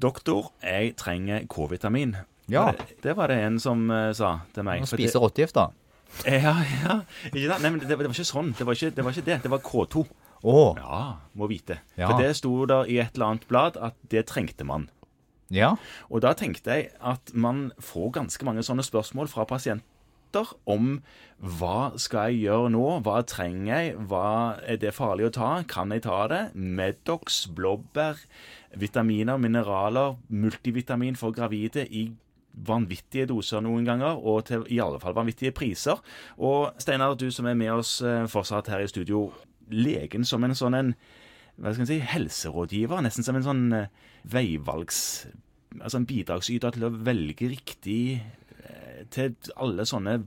Doktor, jeg trenger K-vitamin. Ja. Det, det var det en som uh, sa til meg. Man spiser rottegift, da. Ja, ja. Ikke sant? Nei, men det, det var ikke sånn. Det var ikke det. Var ikke det. det var K2. Oh. Ja, må vite. Ja. For det sto der i et eller annet blad at det trengte man. Ja. Og da tenkte jeg at man får ganske mange sånne spørsmål fra pasienter om hva skal jeg gjøre nå, hva trenger jeg, hva er det farlig å ta, kan jeg ta det? Medox, blåbær, vitaminer, mineraler, multivitamin for gravide i vanvittige doser noen ganger, og til i alle fall vanvittige priser. Og Steinar, du som er med oss eh, fortsatt her i studio, legen som en sånn en hva skal si, helserådgiver, nesten som en sånn eh, veivalgs... Altså en bidragsyter til å velge riktig til alle sånne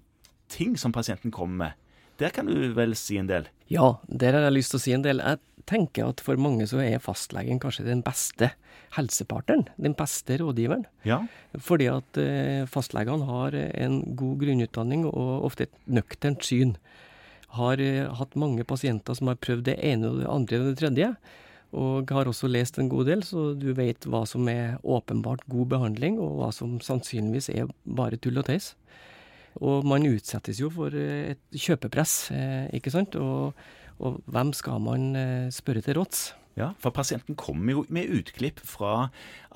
ting som pasienten kommer med. Der kan du vel si en del? Ja, der har jeg lyst til å si en del. Jeg tenker at for mange så er fastlegen kanskje den beste helsepartneren. Den beste rådgiveren. Ja. Fordi at eh, fastlegene har en god grunnutdanning og ofte et nøkternt syn. Har eh, hatt mange pasienter som har prøvd det ene og det andre og det tredje. Og har også lest en god del, så du vet hva som er åpenbart god behandling, og hva som sannsynligvis er bare tull og tøys. Og man utsettes jo for eh, et kjøpepress, eh, ikke sant. Og, og hvem skal man eh, spørre til råds? Ja, for pasienten kommer jo med utklipp fra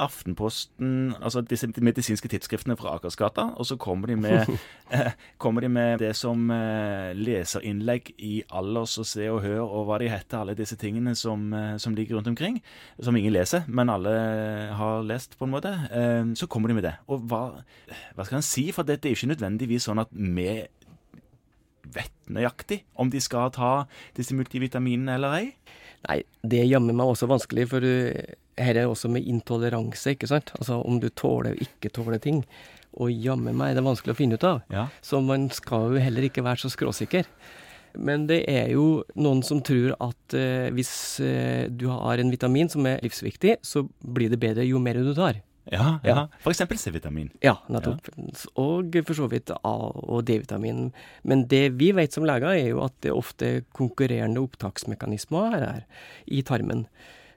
Aftenposten, altså disse medisinske tidsskriftene fra Akersgata, og så kommer de med, eh, kommer de med det som eh, leserinnlegg i Alders og Se og Hør, og hva de heter, alle disse tingene som, eh, som ligger rundt omkring, som ingen leser, men alle har lest, på en måte. Så kommer de med det. Og hva, hva skal en si? For det, det er ikke nødvendigvis sånn at vi vet nøyaktig om de skal ta disse multivitaminene eller ei. Nei, det gjemmer meg også vanskelig, for uh, her er også med intoleranse, ikke sant. Altså om du tåler og ikke tåler ting. Og jammen meg er det vanskelig å finne ut av. Ja. Så man skal jo heller ikke være så skråsikker. Men det er jo noen som tror at eh, hvis eh, du har en vitamin som er livsviktig, så blir det bedre jo mer du tar. Ja, ja. Ja. Eksempel C-vitamin. Ja, nettopp. Og for så vidt A- og D-vitamin. Men det vi vet som leger, er jo at det er ofte konkurrerende opptaksmekanismer her, her i tarmen.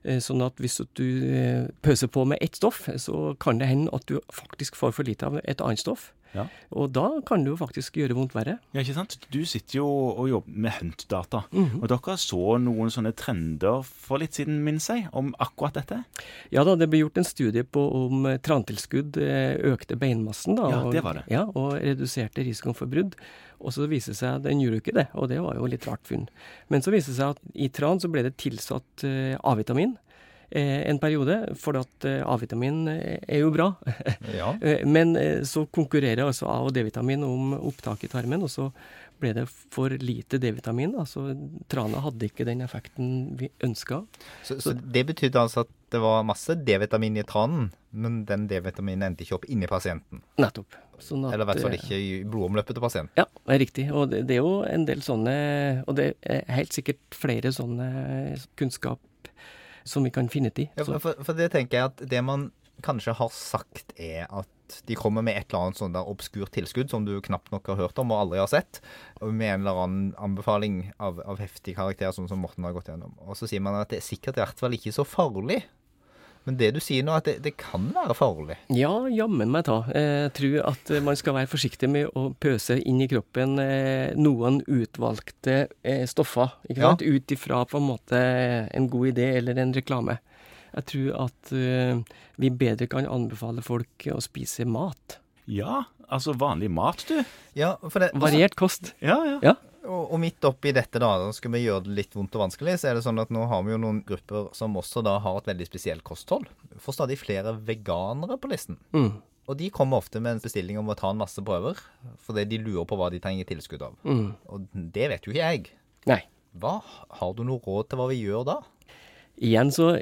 Eh, Sånn at hvis du eh, pøser på med ett stoff, så kan det hende at du faktisk får for lite av et annet stoff. Ja. Og da kan det jo faktisk gjøre vondt verre. Ja, ikke sant? Du sitter jo og jobber med Hunt-data, Mhm. og dere så noen sånne trender for litt siden, minnes jeg, om akkurat dette? Ja da, det ble gjort en studie på om eh, trantilskudd eh, økte beinmassen. da. Ja, og- det var det. Ja, Og reduserte risikoen for brudd. Og så viste det seg at den gjorde ikke det, og det var jo litt rart funn. Men så viste det seg at i tran så ble det tilsatt eh, A-vitamin en periode, for at eh, A-vitamin eh, er jo bra. Ja. Eh, Men eh, så konkurrerer altså A- og D-vitamin om opptak i tarmen, og så ble det for lite D-vitamin. Altså trana hadde ikke den effekten vi ønska. Så, så det betydde altså at det var masse D-vitamin i tranen, men den D-vitaminen endte ikke opp inni pasienten? Nettopp. Sånn at, Eller i hvert fall eh, ikke i blodomløpet til pasienten? Ja, det er riktig. Og det, det er jo en del sånne Og det er helt sikkert flere sånne kunnskap som vi kan finne til. Ja, for, for det tenker jeg at det man kanskje har sagt, er at de kommer med et eller annet sånn der obskurt tilskudd som du knapt nok har hørt om og aldri har sett, med en eller annen anbefaling av, av heftig karakter, sånn som Morten har gått gjennom. Og så sier man at det er sikkert i hvert fall ikke så farlig. Men det du sier nå, at det, det kan være farlig. ja, jammen meg ta. Jeg tror at man skal være forsiktig med å pøse inn i kroppen eh, noen utvalgte eh, stoffer. ikke Ja. sant? Ut ifra på en måte en god idé eller en reklame. Jeg tror at eh, vi bedre kan anbefale folk å spise mat. Ja, altså vanlig mat, du. Ja, for det, Variert kost. Ja, ja. Ja. Og, og midt oppi dette, da, da skal vi gjøre det litt vondt og vanskelig, så er det sånn at nå har vi jo noen grupper som også da har et veldig spesielt kosthold. Får stadig flere veganere på listen. Mm. Og de kommer ofte med en bestilling om å ta en masse prøver, fordi de lurer på hva de trenger tilskudd av. Mm. Og det vet jo ikke jeg. Nei. Hva, har du noe råd til hva vi gjør da? Igjen så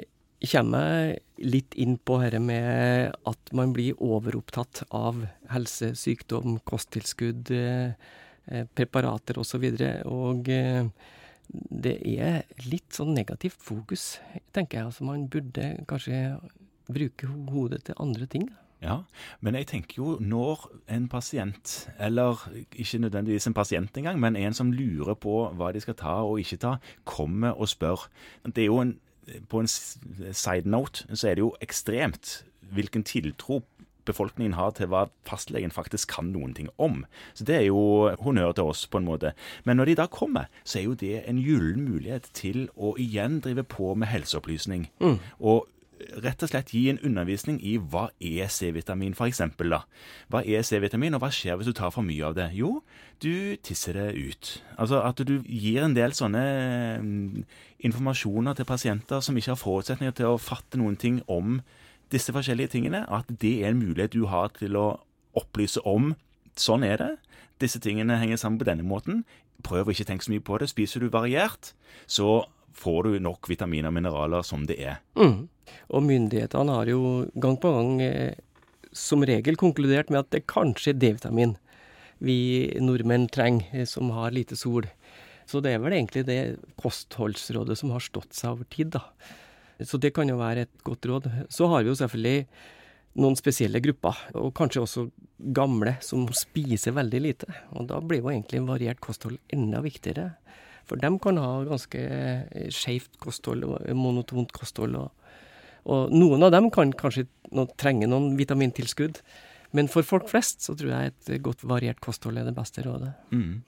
kommer jeg litt inn på dette med at man blir overopptatt av helse, sykdom, kosttilskudd, eh, preparater osv. Og, så videre. og eh, det er litt sånn negativt fokus, tenker jeg. Altså man burde kanskje bruke hodet til andre ting. Ja, men jeg tenker jo når en pasient, eller ikke nødvendigvis en pasient engang, men en som lurer på hva de skal ta og ikke ta, kommer og spør. Det er jo en, på en side note så er det jo ekstremt hvilken tiltro befolkningen har til hva fastlegen faktisk kan noen ting om. Så det er jo honnør til oss, på en måte. Men når de da kommer, så er jo det en gyllen mulighet til å igjen drive på med helseopplysning. Mm. Og rett og slett gi en undervisning i hva er C-vitamin, f.eks. Hva er C-vitamin, og hva skjer hvis du tar for mye av det? Jo, du tisser det ut. Altså at du gir en del sånne mm, informasjoner til pasienter som ikke har forutsetninger til å fatte noen ting om disse forskjellige tingene, at det er en mulighet du har til å opplyse om sånn er det. Disse tingene henger sammen på denne måten. Prøv å ikke tenke så mye på det. Spiser du variert, så får du nok vitaminer og mineraler som det er. Mm. Og myndighetene har jo gang på gang eh, som regel konkludert med at det kanskje er D-vitamin vi nordmenn trenger, eh, som har lite sol. Så det er vel egentlig det kostholdsrådet som har stått seg over tid, da. Så det kan jo være et godt råd. Så har vi jo selvfølgelig noen spesielle grupper, og kanskje også gamle, som spiser veldig lite. Og da blir jo egentlig variert kosthold enda viktigere. For dem kan ha ganske skjevt skeivt kosthold og monotont kosthold. Og, og noen av dem kan kanskje trenge noen vitamintilskudd. Men for folk flest så tror jeg et godt variert kosthold er det beste rådet. Mm.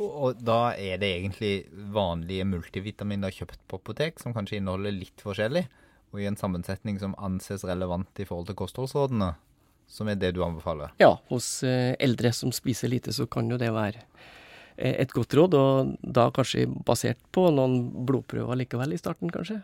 Og, da er det egentlig vanlige multivitaminer kjøpt på apotek, som kanskje inneholder litt forskjellig, og i en sammensetning som anses relevant i forhold til kostholdsrådene, som er det du anbefaler? Ja, hos eh, eldre som spiser lite, så kan jo det være eh, et godt råd, og da kanskje basert på noen blodprøver likevel i starten, kanskje.